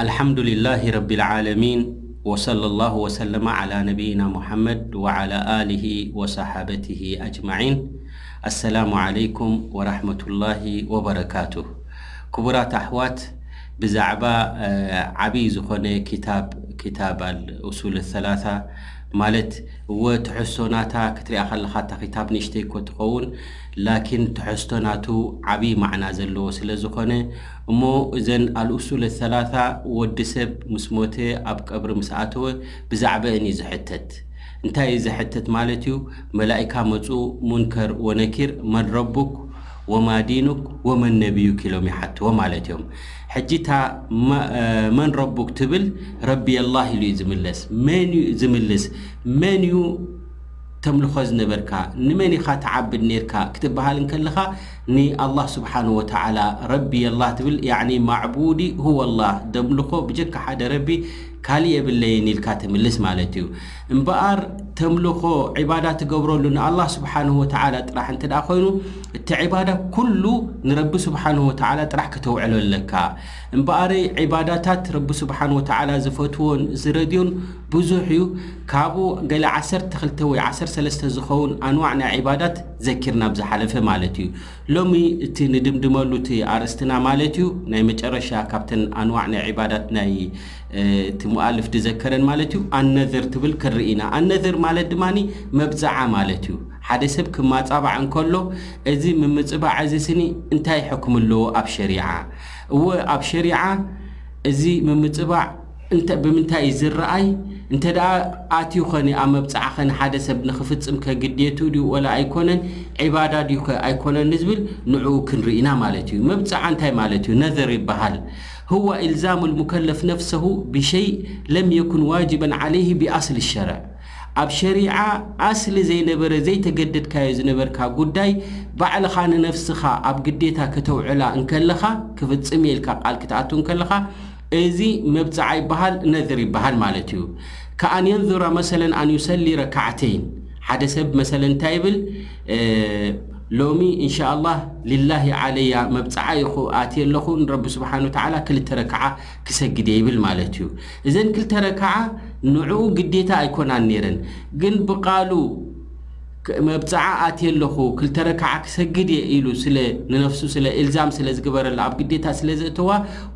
الحمدلله ربالعالمين وصلى الله وسلم على نبينا محمድ وعلى آله وصحابته اجمعين السلام عليكم ورحمة الله وبركاته ክቡራት ኣሕዋት ብዛዕባ ዓብይ ዝኾነ ክታብ ክታብ ኣልእሱል ኣሰላሳ ማለት እወ ትሕዝቶ ናታ ክትሪኣ ከለኻ እታ ክታብ ንእሽተይ እኮ ትኸውን ላኪን ትሕዝቶ ናቱ ዓብይ ማዕና ዘለዎ ስለ ዝኾነ እሞ እዘን ኣልእሱል ኣሰላሳ ወዲ ሰብ ምስ ሞተ ኣብ ቀብሪ ምስ ኣተወ ብዛዕበእን እዩ ዝሕተት እንታይ እዩ ዝሕተት ማለት እዩ መላኢካ መፁ ሙንከር ወነኪር መን ረቡክ ወማ ዲኑክ ወመን ነብዩክ ኢሎም ይሓትዎ ማለት እዮም ሕጂ እታ መን ረቡክ ትብል ረቢየ ኣላህ ኢሉ እዩ ዝምለስ መን እዩ ዝምልስ መን እዩ ተምልኾ ዝነበርካ ንመን ኢኻ ትዓብድ ነርካ ክትበሃል እንከለኻ ንኣላህ ስብሓን ወተዓላ ረቢ የላ ትብል ያኒ ማዕቡዲ ሁወ ላህ ደምልኾ ብጀካ ሓደ ረቢ ካልእ የብለይን ኢልካ ትምልስ ማለት እዩ እምበኣር ተምልኾ፣ ዒባዳ፣ ትገብረሉ ንኣላህ ስብሓነሁ ወተዓላ ጥራሕ እንተድኣ ኮይኑ እቲ ዒባዳ ኩሉ ንረቢ ስብሓነሁ ወተዓላ ጥራሕ ክተውዕሎ ኣለካ። እምበኣረይ ዒባዳታት ረቢ ስብሓነሁ ወተዓላ ዝፈትዎን ዝረድዮን ብዙሕ እዩ። ካብኡ ገለ ዓሰርተ ክልተ ወይ ዓሰርተ ሰለስተ ዝኸውን ኣንዋዕ ናይ ዒባዳት ዘኪርና ኣብ ዝሓለፈ ማለት እዩ። ሎሚ እቲ ንድምድመሉ እቲ ኣርእስትና ማለት እዩ ናይ መጨረሻ ካብተን ኣንዋዕ ናይ ዒባዳት ናይ እቲ ሙኣልፍ ድዘከረን ማለት እዩ ኣነዝር ትብል ክንርኢ ኢና ኣነዝር ማለት ድማ መብፅዓ ማለት እዩ ሓደ ሰብ ክማፃባዕ እንከሎ እዚ ምምፅባዕ እዚ ስኒ እንታይ ሕክም ኣለዎ ኣብ ሸሪዓ እወ ኣብ ሸሪዓ እዚ ምምፅባዕ ብምንታይ እዩ ዝረኣይ እንተ ደኣ ኣትዩ ኸኒ ኣብ መብፅዓ ኸኒ ሓደ ሰብ ንኽፍፅም ከግዴቱ ድዩ ወላ ኣይኮነን ዒባዳ ድዩ ከ ኣይኮነን ዝብል ንዕኡ ክንርኢና ማለት እዩ መብፅዓ እንታይ ማለት እዩ ነዘር ይበሃል ህዋ ኢልዛም ልሙከለፍ ነፍሰሁ ብሸይእ ለም የኩን ዋጅበን ዓለይህ ቢኣስል ሸርዕ ኣብ ሸሪዓ ኣስሊ ዘይነበረ ዘይተገደድካዮ ዝነበርካ ጉዳይ ባዕልኻ ንነፍስኻ ኣብ ግዴታ ከተውዕላ እንከለኻ ክፍጽም እየ ኢልካ ቃል ክትኣቱ እንከለኻ እዚ መብጽዓ ይበሃል ነዝር ይበሃል ማለት እዩ ከኣን የንዙራ መሰለን ኣን ዩሰሊ ረካዕተይን ሓደ ሰብ መሰለ እንታይ ይብል ሎሚ እንሻኣላህ ሊላሂ ዓለያ መብፅዓ ይኹ ኣትየ ኣለኹ ንረቢ ስብሓን ወተዓላ ክልተ ረክዓ ክሰግድ እየ ይብል ማለት እዩ እዘን ክልተ ረክዓ ንዕኡ ግዴታ ኣይኮናን ነይረን ግን ብቃሉ መብፅዓ ኣትየ ኣለኹ ክልተ ረክዓ ክሰግድ እየ ኢሉ ስለ ንነፍሱ ስለ ኢልዛም ስለ ዝግበረላ ኣብ ግዴታ ስለ ዘእተዋ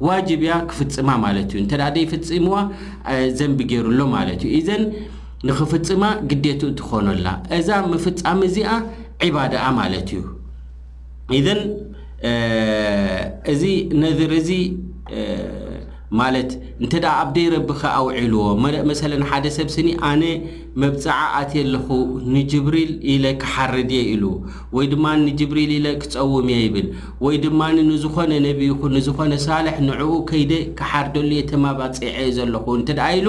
ዋጅብ እያ ክፍፅማ ማለት እዩ እንተ ደይፍፅምዋ ዘንቢ ገይሩ ኣሎ ማለት እዩ እዘን ንኽፍጽማ ግዴትኡ ትኾኖላ እዛ ምፍጻም እዚኣ ዒባዳኣ ማለት እዩ ኢዘን እዚ ነዝር እዚ ማለት እንተ ደኣ ኣብ ደይ ረቢ ከኣውዒልዎ መሰለን ሓደ ሰብ ስኒ ኣነ መብጽዓ ኣትየ ኣለኹ ንጅብሪል ኢለ ክሓርድ እየ ኢሉ ወይ ድማ ንጅብሪል ኢለ ክጸውም እየ ይብል ወይ ድማ ንዝኾነ ነቢ ይኹን ንዝኾነ ሳልሕ ንዕኡ ከይደ ክሓርደሉ እየ ተማባጺዐ እየ ዘለኹ እንተ ደኣ ኢሉ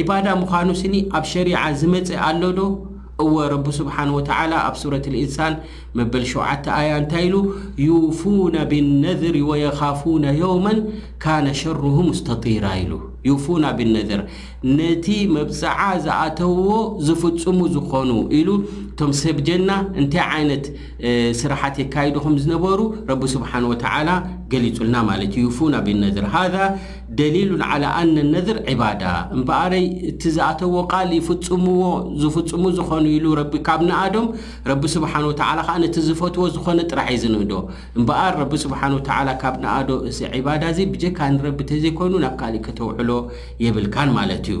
ዒባዳ ምዃኑ ስኒ ኣብ ሸሪዓ ዝመጸ ኣሎ ዶ? እወ ረቢ ሱብሓነሁ ወተዓላ ኣብ ሱረቱል ኢንሳን መበል ሸውዓተ ኣያ እንታይ ኢሉ ዩፉነ ቢነዝሪ ወየኻፉነ የውመን ካነ ሸሩሁ ሙስተጢራ ኢሉ ዩፉና ቢነዝር ነቲ መብጽዓ ዝኣተውዎ ዝፍጽሙ ዝኾኑ ኢሉ እቶም ሰብ ጀና እንታይ ዓይነት ስራሓት የካይዱ ከም ዝነበሩ ረቢ ሱብሓነሁ ወተዓላ ገሊጹልና ማለት እዩ ዩፉና ቢነዝር ሃዛ ደሊሉን ዓላ ኣነ ነዝር ዒባዳ እምበኣረይ እቲ ዝኣተዎ ቃል ይፍጽምዎ ዝፍጽሙ ዝኾኑ ኢሉ ረቢ ካብ ንኣዶም ረቢ ስብሓን ወተዓላ ከዓ ነቲ ዝፈትዎ ዝኾነ ጥራሕ እዩ ዝንእዶ እምበኣር ረቢ ስብሓን ወተዓላ ካብ ንኣዶ እዚ ዒባዳ እዚ ብጀካ ንረቢ ተዘይኮይኑ ናብ ካሊእ ከተውዕሎ የብልካን ማለት እዩ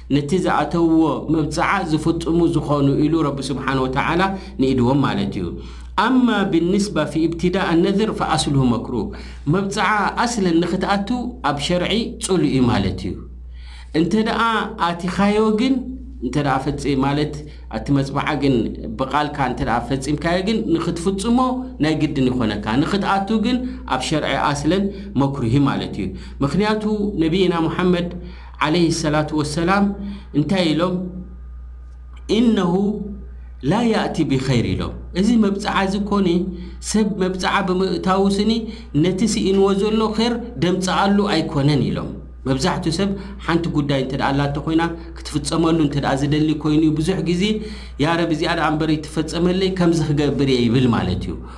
ነቲ ዝኣተውዎ መብጽዓ ዝፍጽሙ ዝኾኑ ኢሉ ረቢ ስብሓን ወተዓላ ንኢድዎም ማለት እዩ ኣማ ብንስባ ፊ እብትዳእ ነዝር ፈኣስልሁ መክሩ መብጽዓ ኣስለን ንክትኣቱ ኣብ ሸርዒ ጽሉ እዩ ማለት እዩ እንተ ደኣ ኣቲኻዮ ግን እንተ ፈፂ ማለት ኣቲ መፅባዓ ግን ብቓልካ እንተ ፈፂምካዮ ግን ንክትፍፅሞ ናይ ግድን ይኾነካ ንክትኣቱ ግን ኣብ ሸርዒ ኣስለን መክሩሂ ማለት እዩ ምክንያቱ ነቢይና ሙሓመድ ዓለይሂ ሰላቱ ወሰላም እንታይ ኢሎም? ኢነሁ ላ ያእቲ ቢኸይር ኢሎም። እዚ መብጽዓ እዚ እኮኒ ሰብ መብጽዓ ብምእታዉ ስኒ ነቲ ስኢንዎ ዘሎ ኼር ደምጽኣሉ ኣይኮነን ኢሎም። መብዛሕትኡ ሰብ ሓንቲ ጉዳይ እንተድኣ ኣላቶ ኮይና ክትፍጸመሉ እንተድኣ ዝደሊ ኮይኑ'ዩ ብዙሕ ግዜ ያ ረቢ እዚኣ ድኣ እምበር ይትፈጸመለይ ከምዚ ክገብር እየ ይብል ማለት እዩ።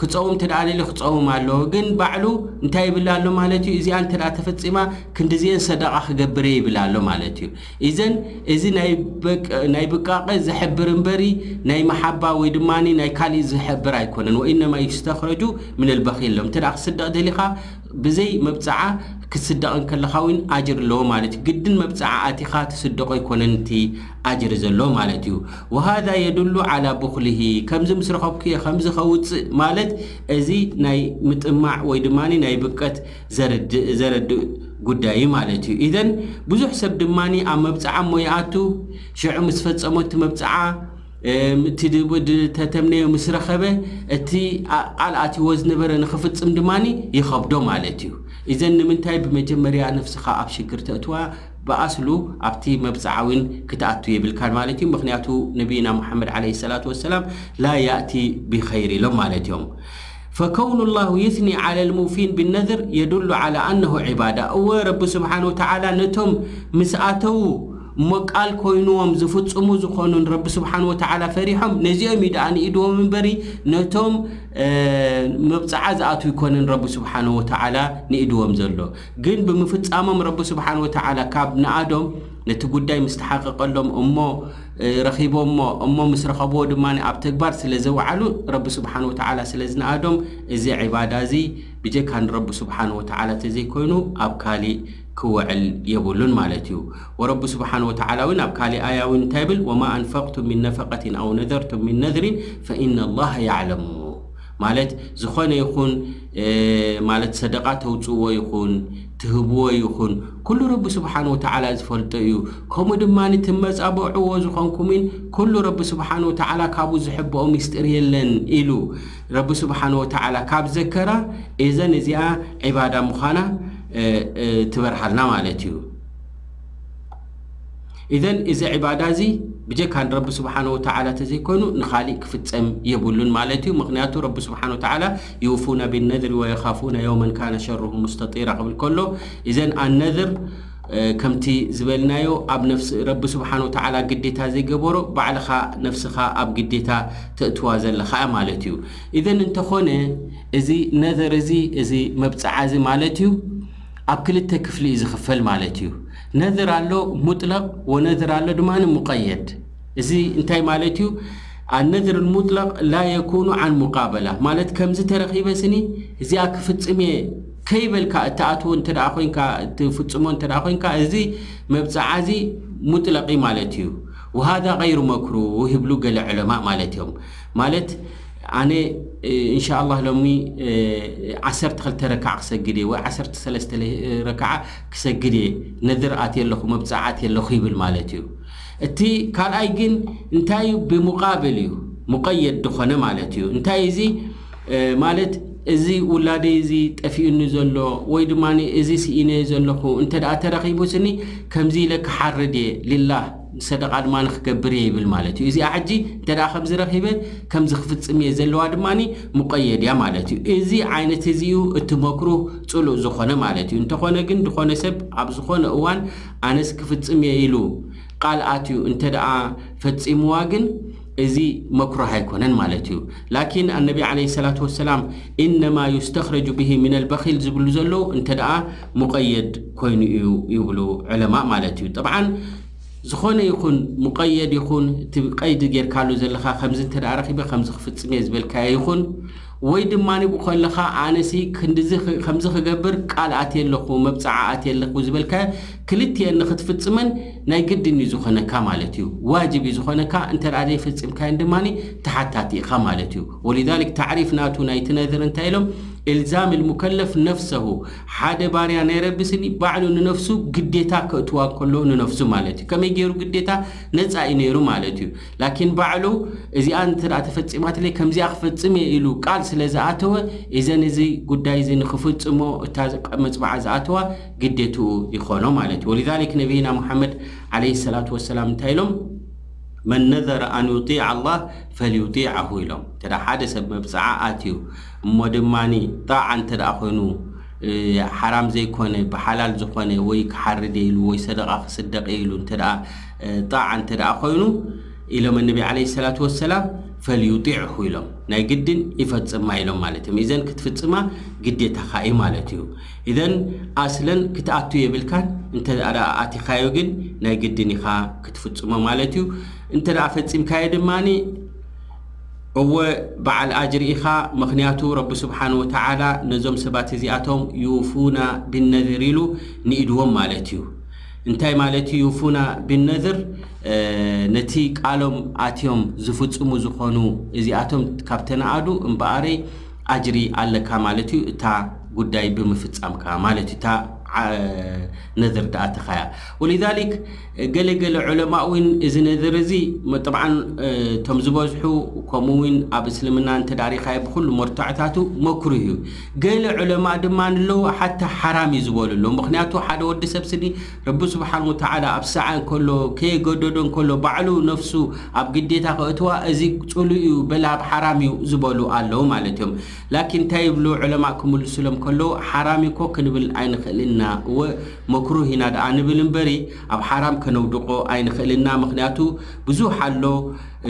ክጸውም እንተደኣ ደልዩ ክጸውም ኣለዎ ግን ባዕሉ እንታይ ይብል ኣሎ ማለት እዩ እዚኣ እንተደኣ ተፈጺማ ክንድዚኤን ሰደቓ ክገብርየ ይብል ኣሎ ማለት እዩ ኢዘን እዚ ናይ ብቃቐ ዝሕብር እምበሪ ናይ መሓባ ወይ ድማ ናይ ካልእ ዝሕብር ኣይኮነን ወኢነማ ዩስተኽረጁ ምን ኣልበኺል ሎም እንተደኣ ክስደቕ ደሊኻ ብዘይ መብጽዓ ክትስደቕ እንከለኻ ውን ኣጅር ኣለዎ ማለት እዩ ግድን መብጽዓ ኣቲኻ ትስደቆ ኣይኮነን እቲ ኣጅር ዘሎ ማለት እዩ ወሃዛ የዱሉ ዓላ ቡኽሊሂ ከምዚ ምስ ረኸብኩ'የ ከምዚ ከውጽእ ማለት እዚ ናይ ምጥማዕ ወይ ድማ ናይ ብቀት ዘርድእ ዘረድእ ጉዳይ'ዩ ማለት'ዩ። ኢዘን ብዙሕ ሰብ ድማ ኣብ መብጽዓ እሞ ይኣቱ፣ ሽዑ ምስ ፈጸሞ እቲ መብጽዓ እቲ ዝተተምነዮ ምስ ረኸበ እቲ ቃል ኣትይዎ ዝነበረ ንኽፍጽም ድማ ይኸብዶ ማለት'ዩ። ኢዘን ንምንታይ ብመጀመርያ ነፍስኻ ኣብ ሽግር ተእትዋ? ብኣስሉ ኣብቲ መብጽዓዊን ክትኣቱ የብልካን ማለት እዩ ምኽንያቱ ነብይና ሙሓመድ ዓለይሂ ሰላቱ ወሰላም ላ ያእቲ ቢኸይር ኢሎም ማለት እዮም ፈከውኑ ላሁ ይስኒ ዓለል ሙፊን ቢነዝር የዱሉ ዓላ ኣነሁ ዒባዳ እወ ረቢ ስብሓን ወተዓላ ነቶም ምስ ኣተዉ እሞ ቃል ኮይኑዎም ዝፍጽሙ ዝኾኑን ረቢ ስብሓን ወተዓላ ፈሪሖም ነዚኦም እዩ ደኣ ንኢድዎም እምበሪ ነቶም መብጽዓ ዝኣትዉ ይኮነን ረቢ ስብሓን ወተዓላ ንኢድዎም ዘሎ ግን ብምፍጻሞም ረቢ ስብሓን ወተዓላ ካብ ንኣዶም ነቲ ጉዳይ ምስ ተሓቐቐሎም እሞ ረኺቦሞ እሞ ምስ ረኸብዎ ድማ ኣብ ተግባር ስለ ዘውዓሉ ረቢ ስብሓን ወተዓላ ስለ ዝነኣዶም እዚ ዕባዳ እዚ ብጀካ ንረቢ ስብሓን ወተዓላ ተዘይኮይኑ ኣብ ካሊእ ክውዕል የብሉን ማለት እዩ ወረቢ ስብሓን ወተዓላ እውን ኣብ ካሊእ ኣያ እውን እንታይ ብል ወማ ኣንፈቅቱም ምን ነፈቀትን ኣው ነዘርቱም ምን ነዝሪን ፈኢነ ላሃ ያዕለሙ ማለት ዝኾነ ይኹን ማለት ሰደቓ ተውጽእዎ ይኹን ትህብዎ ይኹን ኩሉ ረቢ ስብሓን ወተዓላ ዝፈልጦ እዩ። ከምኡ ድማ ትመጻበዕዎ ዝኾንኩምን ኩሉ ረቢ ስብሓን ወተዓላ ካብኡ ዝሕብኦ ምስጢር የለን ኢሉ ረቢ ስብሓን ወተዓላ ካብ ዘከራ እዘን እዚኣ ዒባዳ ምዃና ትበርሃልና ማለት እዩ። ኢዘን እዚ ዒባዳ እዚ ብጀካ ንረቢ ስብሓነ ወተዓላ ተዘይኮይኑ ንኻሊእ ክፍፀም የብሉን ማለት እዩ ምክንያቱ ረቢ ስብሓነ ወተዓላ ይውፉነ ቢነድሪ ወየኻፉነ የውመን ካነ ሸርሁ ሙስተጢራ ክብል ከሎ ኢዘን ኣነድር ከምቲ ዝበልናዮ ኣብ ነፍሲ ረቢ ስብሓነ ወተዓላ ግዴታ ዘይገበሮ ባዕልኻ ነፍስኻ ኣብ ግዴታ ተእትዋ ዘለኻ እያ ማለት እዩ ኢዘን እንተኾነ እዚ ነዘር እዚ እዚ መብፅዓ እዚ ማለት እዩ ኣብ ክልተ ክፍሊ እዩ ዝኽፈል ማለት እዩ። ነዝር ኣሎ ሙጥለቅ ወነዝር ኣሎ ድማ ሙቀየድ። እዚ እንታይ ማለት እዩ? ኣነዝር ልሙጥለቅ ላ የኩኑ ዓን ሙቃበላ ማለት ከምዚ ተረኺበ ስኒ እዚኣ ክፍጽም እየ ከይበልካ እትኣትዎ እንተደኣ ኮይንካ እትፍጽሞ እንተደኣ ኮይንካ እዚ መብጽዓ እዚ ሙጥለቅ እዩ ማለት እዩ። ወሃዛ ገይሩ መክሩህ ይብሉ ገለ ዑለማእ ማለት እዮም። ማለት ኣነ እንሻኣላህ ሎሚ ዓሰርተ ክልተ ረክዓ ክሰግድ እየ ወይ ዓሰርተ ሰለስተ ረክዓ ክሰግድ እየ ነድር ኣትየ ኣለኹ መብፅዕ ኣትየ ኣለኹ ይብል ማለት እዩ እቲ ካልኣይ ግን እንታይ እዩ ብሙቃብል እዩ ሙቀየድ ዝኾነ ማለት እዩ እንታይ እዚ ማለት እዚ ውላደይ እዚ ጠፊኡኒ ዘሎ ወይ ድማ እዚ ስኢነዮ ዘለኹ እንተ ደኣ ተረኺቡ ስኒ ከምዚ ኢለ ክሓርድ እየ ሊላህ ሰደቓ ድማ ክገብር እየ ይብል ማለት እዩ። እዚኣ ሕጂ እንተ ከምዚ ረኺበ ከምዚ ክፍጽም እየ ዘለዋ ድማ ሙቀየድ እያ ማለት እዩ። እዚ ዓይነት እዚ እዩ እቲ መክሩህ ጽሉእ ዝኾነ ማለት እዩ። እንተኾነ ግን ዝኾነ ሰብ ኣብ ዝኾነ እዋን ኣነስ ክፍጽም እየ ኢሉ ቃል ኣትዩ እንተ ፈጺምዋ ግን እዚ መክሩህ ኣይኮነን ማለት እዩ። ላኪን ኣነቢ ዓለይሂ ሰላቱ ወሰላም ኢነማ ዩስተኽረጁ ብሂ ሚነል በኺል ዝብሉ ዘለዉ እንተ ሙቀየድ ኮይኑ እዩ ይብሉ ዑለማእ ማለት እዩ ጠብዓን ዝኾነ ይኹን ሙቀየድ ይኹን እቲ ቀይዲ ጌርካሉ ዘለኻ ከምዚ እንተ ረኺበ ከምዚ ክፍፅም እየ ዝበልካዮ ይኹን ወይ ድማ ንብኡ ከለኻ ኣነሲ ክንዲዚ ከምዚ ክገብር ቃል ኣትየ ኣለኹ መብፅዓ ኣትየ ኣለኹ ዝበልካዮ ክልትኤን ንክትፍፅመን ናይ ግድን እዩ ዝኾነካ ማለት እዩ ዋጅብ እዩ ዝኾነካ እንተ ዘይፍፅምካየን ድማ ተሓታቲ ኢኻ ማለት እዩ ወሊዛሊክ ታዕሪፍ ናቱ ናይቲ ነዝር እንታይ ኢሎም ኢልዛም ልሙከለፍ ነፍሰሁ ሓደ ባርያ ናይ ረቢ ስኒ ባዕሉ ንነፍሱ ግዴታ ከእትዋ እንከሎ ንነፍሱ ማለት እዩ ከመይ ገይሩ ግዴታ ነጻ እዩ ነይሩ ማለት እዩ ላኪን ባዕሉ እዚኣ እንተ ተፈጺማትለይ ከምዚኣ ክፈጽም እየ ኢሉ ቃል ስለ ዝኣተወ ኢዘን እዚ ጉዳይ እዚ ንክፍጽሞ እታ መጽብዓ ዝኣተዋ ግዴትኡ ይኾኖ ማለት እዩ ወሊዛሊክ ነቢይና ሙሓመድ ዓለይሂ ሰላቱ ወሰላም እንታይ ኢሎም መን ነዘረ ኣን ዩጢዕ ኣላህ ፈልዩጢዓሁ ኢሎም እንተ ሓደ ሰብ መብጽዓ ኣትዩ እሞ ድማ ጣዕ እንተ ኮይኑ ሓራም ዘይኮነ ብሓላል ዝኾነ ወይ ክሓርድ እየ ኢሉ ወይ ሰደቓ ክስደቕ እየ ኢሉ እንተ ጣዕ እንተ ኮይኑ ኢሎም ኣነቢ ዓለይሂ ሰላቱ ወሰላም ፈልዩጢዕሁ ኢሎም ናይ ግድን ይፈጽማ ኢሎም ማለት እዮም ኢዘን ክትፍጽማ ግዴታኻ እዩ ማለት እዩ ኢዘን ኣስለን ክትኣቱ የብልካን እንተ ኣቲኻዮ ግን ናይ ግድን ኢኻ ክትፍጽሞ ማለት እዩ እንተ ፈጺምካዮ ድማ እወ በዓል ኣጅሪ ኢኻ ምኽንያቱ ረቢ ስብሓን ወተዓላ ነዞም ሰባት እዚኣቶም ዩፉና ቢነዝር ኢሉ ንኢድዎም ማለት እዩ እንታይ ማለት እዩ ዩፉና ቢነዝር ነቲ ቃሎም ኣትዮም ዝፍፅሙ ዝኾኑ እዚኣቶም ካብ ተነኣዱ እምበኣረይ ኣጅሪ ኣለካ ማለት እዩ እታ ጉዳይ ብምፍፃምካ ማለት እዩ እታ ነዝር ድኣተኻያ ወሊዛሊክ ገለ ገለ ዑለማእ ውን እዚ ነዝር እዚ መጥብዓን እቶም ዝበዝሑ ከምኡ ውን ኣብ እስልምና እንተ ሪኻዮ ብኹሉ መርትዖታቱ መክሩህ እዩ ገለ ዑለማእ ድማ ኣለዉ ሓታ ሓራም እዩ ዝበሉ ኣለዉ ምኽንያቱ ሓደ ወዲ ሰብ ስዲ ረቢ ስብሓን ወተዓላ ኣብ ሰዓ እንከሎ ከየገደዶ እንከሎ ባዕሉ ነፍሱ ኣብ ግዴታ ከእትዋ እዚ ጽሉእ እዩ በል ኣብ ሓራም እዩ ዝበሉ ኣለዉ ማለት እዮም ላኪን ታይ ይብሉ ዑለማእ ክምሉሱሎም ከለው ሓራም ኢኮ ክንብል ኣይንክእልን ኢና እወ መኩሩህ ኢና ዳኣ ንብል እምበሪ ኣብ ሓራም ከነውድቆ ኣይንክእልን እና ምክንያቱ ብዙሕ ኣሎ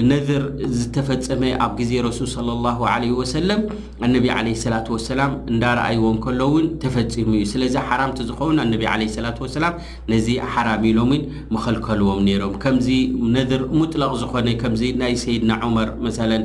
ነዝር ዝተፈፀመ ኣብ ግዜ ረሱል ሰለላሁ ዓለይሂ ወሰለም ኣነቢ ዓለይሂ ሰላቱ ወሰላም እንዳረኣይዎ እንከሎ እውን ተፈፂሙ እዩ ስለዚ ሓራም ትዝኸውን ኣነቢ ዓለይሂ ሰላቱ ወሰላም ነዚ ሓራም ኢሎምን ምከልከልዎም ነይሮም ከምዚ ነዝር ሙጥለቅ ዝኮነ ከምዚ ናይ ሰይድና ዑመር መሰለን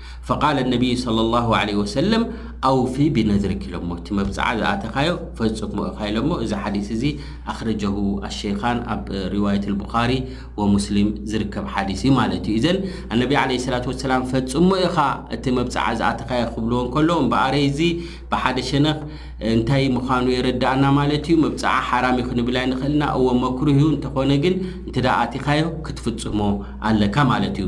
ፈቃለ ነቢይ ሰለሏሁ ዓለይሂ ወሰለም ኣውፊ ቢነዝሪክ ኢሎሞ እቲ መብጽዓ ዝኣተኻዮ ፈጽሞ እኻ ኢሎሞ እዚ ሓዲስ እዚ ኣኽረጀሁ ኣሸይኻን ኣብ ሪዋየትል ቡኻሪ ወሙስሊም ዝርከብ ሓዲስ እዩ ማለት እዩ እዘን ኣነቢ ዓለይሂ ሰላቱ ወሰላም ፈጽሞ እኻ እቲ መብጽዓ ዝኣተኻዮ ክብልዎ እንከሎ እምበኣረይ እዚ ብሓደ ሸነኽ እንታይ ምዃኑ የረዳእና ማለት እዩ መብጽዓ ሓራም እዩ ክንብል ኣይንኽእልና እወ መክሩህ እዩ እንተኾነ ግን እንተ ኣቲኻዮ ክትፍጽሞ ኣለካ ማለት እዩ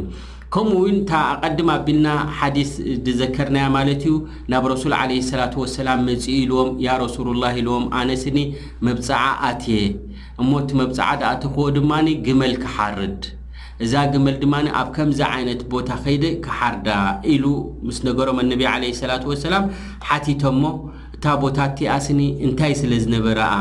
ከምኡ ውን እታ ኣቀድም ኣቢልና ሓዲስ ድዘከርናያ ማለት እዩ ናብ ረሱል ዓለይሂ ሰላቱ ወሰላም መጺኡ ኢልዎም ያ ረሱሉላህ ኢልዎም ኣነ ስኒ መብጽዓ ኣትየ እሞ እቲ መብጽዓ ድኣተክዎ ድማ ግመል ክሓርድ እዛ ግመል ድማ ኣብ ከምዚ ዓይነት ቦታ ከይደ ክሓርዳ ኢሉ ምስ ነገሮም ኣነቢ ዓለይሂ ሰላቱ ወሰላም ሓቲቶሞ እታ ቦታ እቲኣ ስኒ እንታይ ስለ ዝነበረኣ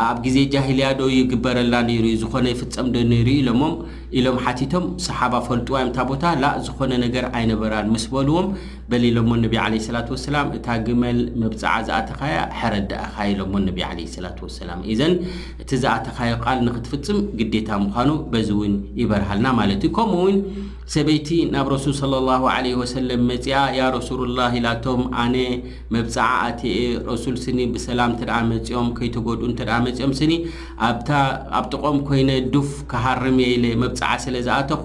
ኣብ ግዜ ጃሂልያ ዶ ይግበረላ ነይሩ እዩ ዝኾነ ይፍጸም ዶ ነይሩ እዩ ኢሎሞም ኢሎም ሓቲቶም ሰሓባ ፈልጥዋ እዮም እታ ቦታ ላእ ዝኾነ ነገር ኣይነበራን ምስ በልዎም በል ኢሎሞ ነቢ ዓለይሂ ሰላቱ ወሰላም እታ ግመል መብጽዓ ዝኣተኻያ ሕረድ ደኣኻ ኢሎሞ ነቢ ዓለይሂ ሰላቱ ወሰላም ኢዘን እቲ ዝኣተኻዮ ቃል ንኽትፍጽም ግዴታ ምዃኑ በዚ እውን ይበርሃልና ማለት እዩ ከምኡ እውን ሰበይቲ ናብ ረሱል ሰለላሁ ዓለይሂ ወሰለም መጺኣ ያ ረሱሉላህ ኢላቶም ኣነ መብጽዓ ኣትየ ረሱል ስኒ ብሰላም እንተደኣ መጺኦም ከይተጎድኡ እንተደኣ መጺኦም ስኒ ኣብታ ኣብ ጥቕኦም ኮይነ ዱፍ ክሃርም እየ ኢለ መብጽዓ ስለ ዝኣተኹ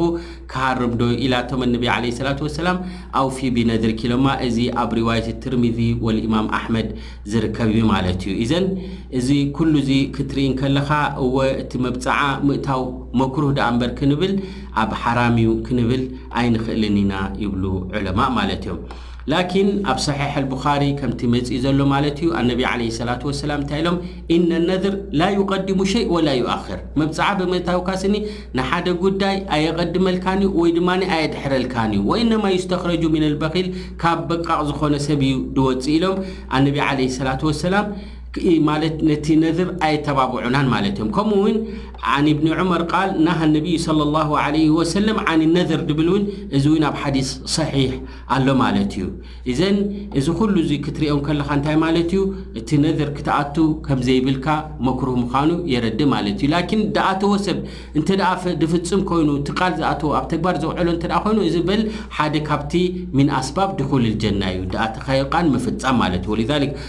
ክሃርም ዶ? ኢላቶም ኣንቢ ዓለይሂ ሰላቱ ወሰላም ኣውፊ ቢነድሪክ ኢሎማ እዚ ኣብ ሪዋየት ትርሚዚ ወልኢማም ኣሕመድ ዝርከብ እዩ ማለት እዩ ኢዘን እዚ ኩሉ እዚ ክትርኢ እንከለኻ እወ እቲ መብጽዓ ምእታው መክሩህ ድኣ እምበር ክንብል ኣብ ሓራም እዩ ክንብል ኣይንኽእልን ኢና ይብሉ ዑለማእ ማለት እዮም። ላኪን ኣብ ሰሒሕ ኣልቡኻሪ ከምቲ መጺኡ ዘሎ ማለት እዩ ኣነቢ ዓለይሂ ሰላቱ ወሰላም እንታይ ኢሎም ኢነ ነድር ላ ዩቀድሙ ሸይ ወላ ዩኣኽር መብጽዓ ብምእታውካ ስኒ ንሓደ ጉዳይ ኣየቐድመልካን እዩ ወይ ድማ ኣየድሕረልካን እዩ ወኢነማ ዩስተኽረጁ ሚነል በኺል ካብ በቃቕ ዝኾነ ሰብ እዩ ድወጽእ ኢሎም ኣነቢ ዓለይሂ ሰላቱ ወሰላም ማለት ነቲ ነዝር ኣየተባብዑናን ማለት እዮም ከምኡ እውን ዓን እብኒ ዑመር ቃል ናሃ ነቢዩ صለ ላሁ ለይህ ወሰለም ዓን ነዝር ድብል እውን እዚ እውን ኣብ ሓዲስ ሰሒሕ ኣሎ ማለት እዩ እዘን እዚ ኩሉ እዚ ክትሪኦም ከለካ እንታይ ማለት እዩ እቲ ነዝር ክትኣቱ ከም ዘይብልካ መክሩህ ምዃኑ የረዲ ማለት እዩ ላኪን ዳኣተወ ሰብ እንተ ድፍፅም ኮይኑ እቲ ቃል ዝኣተዎ ኣብ ተግባር ዘውዕሎ እንተ ኮይኑ እዚ በል ሓደ ካብቲ ምን ኣስባብ ድኹል ልጀና እዩ ዳኣተካዮ ቃል ምፍፃም ማለት እዩ ወሊዛሊክ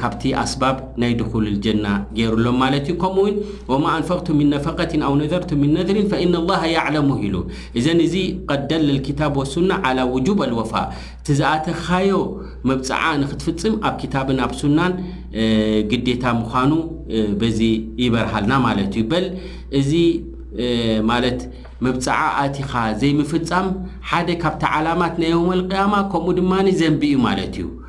ካብቲ ኣስባብ ናይ ድኹሉል ጀና ገይሩሎም ማለት እዩ ከምኡ ውን ወማ ኣንፈቅቱ ምን ነፈቀትን ኣው ነዘርቱ ምን ነዝርን ፈኢነ ላሃ ያዕለሙሁ ኢሉ እዘን እዚ ቀድ ደለ ልኪታብ ወሱና ዓላ ውጁብ ኣልወፋእ እቲ ዝኣተኻዮ መብፅዓ ንክትፍፅም ኣብ ኪታብን ኣብ ሱናን ግዴታ ምዃኑ በዚ ይበርሃልና ማለት እዩ በል እዚ ማለት መብፅዓ ኣቲኻ ዘይምፍፃም ሓደ ካብቲ ዓላማት ናይ የውመል ቅያማ ከምኡ ድማ ዘንቢ እዩ ማለት እዩ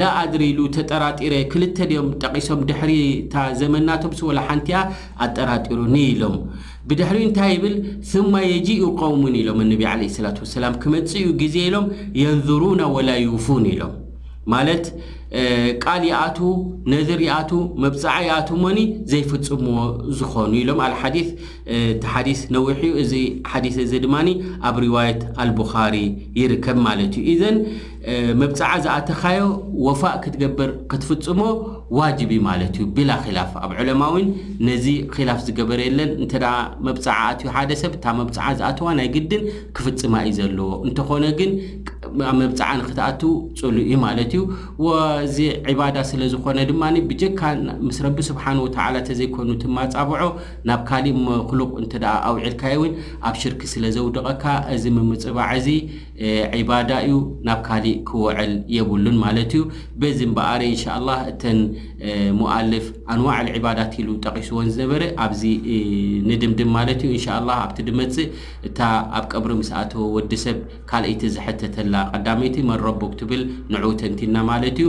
ላ ኣድሪ ኢሉ ተጠራጢረ ክልተ ድዮም ጠቂሶም ድሕሪ እታ ዘመን ናቶምስ ወላ ሓንቲኣ ኣጠራጢሩኒ ኢሎም ብድሕሪኡ እንታይ ይብል ثማ የጂኡ ቀውሙን ኢሎም ነቢ ዓለ ሰላት ወሰላም ክመጽእ እዩ ግዜ ኢሎም የንዙሩና ወላ ዩፉን ኢሎም ማለት ቃል ይኣቱ ነዝር ይኣቱ መብፅዓ ይኣቱ እሞኒ ዘይፍፅምዎ ዝኾኑ ኢሎም ኣልሓዲስ እቲ ሓዲስ ነዊሕ እዩ እዚ ሓዲስ እዚ ድማ ኣብ ሪዋየት ኣልቡኻሪ ይርከብ ማለት እዩ ኢዘን መብፅዓ ዝኣተኻዮ ወፋእ ክትገብር ክትፍፅሞ ዋጅብ እዩ ማለት እዩ ቢላ ኺላፍ ኣብ ዑለማ እውን ነዚ ኺላፍ ዝገበረ የለን እንተ መብፅዓ ኣትዩ ሓደ ሰብ እታ መብፅዓ ዝኣተዋ ናይ ግድን ክፍፅማ እዩ ዘለዎ እንተኾነ ግን ኣብ መብፅዓ ንክትኣትው ፅሉ እዩ ማለት እዩ ወዚ ዒባዳ ስለ ዝኾነ ድማ ብጀካ ምስ ረቢ ስብሓን ወተዓላ ተዘይኮኑ ትማፃብዖ ናብ ካሊእ መክሉቅ እንተ ኣውዒልካዮ ውን ኣብ ሽርኪ ስለ ዘውድቀካ እዚ ምምጽባዕ እዚ ዒባዳ እዩ ናብ ካሊእ ክውዕል የብሉን ማለት እዩ በዚ እምበኣር ኢንሻላህ እተን ሙኣልፍ ኣንዋዕ ልዒባዳት ኢሉ ጠቂስወን ዝነበረ ኣብዚ ንድምድም ማለት እዩ ኢንሻላህ ኣብቲ ድመጽእ እታ ኣብ ቀብሪ ምስ ኣተወ ወዲ ሰብ ካልኣይቲ ዝሕተተላ ቀዳመይቲ መን ረቡክ ትብል ንዑ ተንቲና ማለት እዩ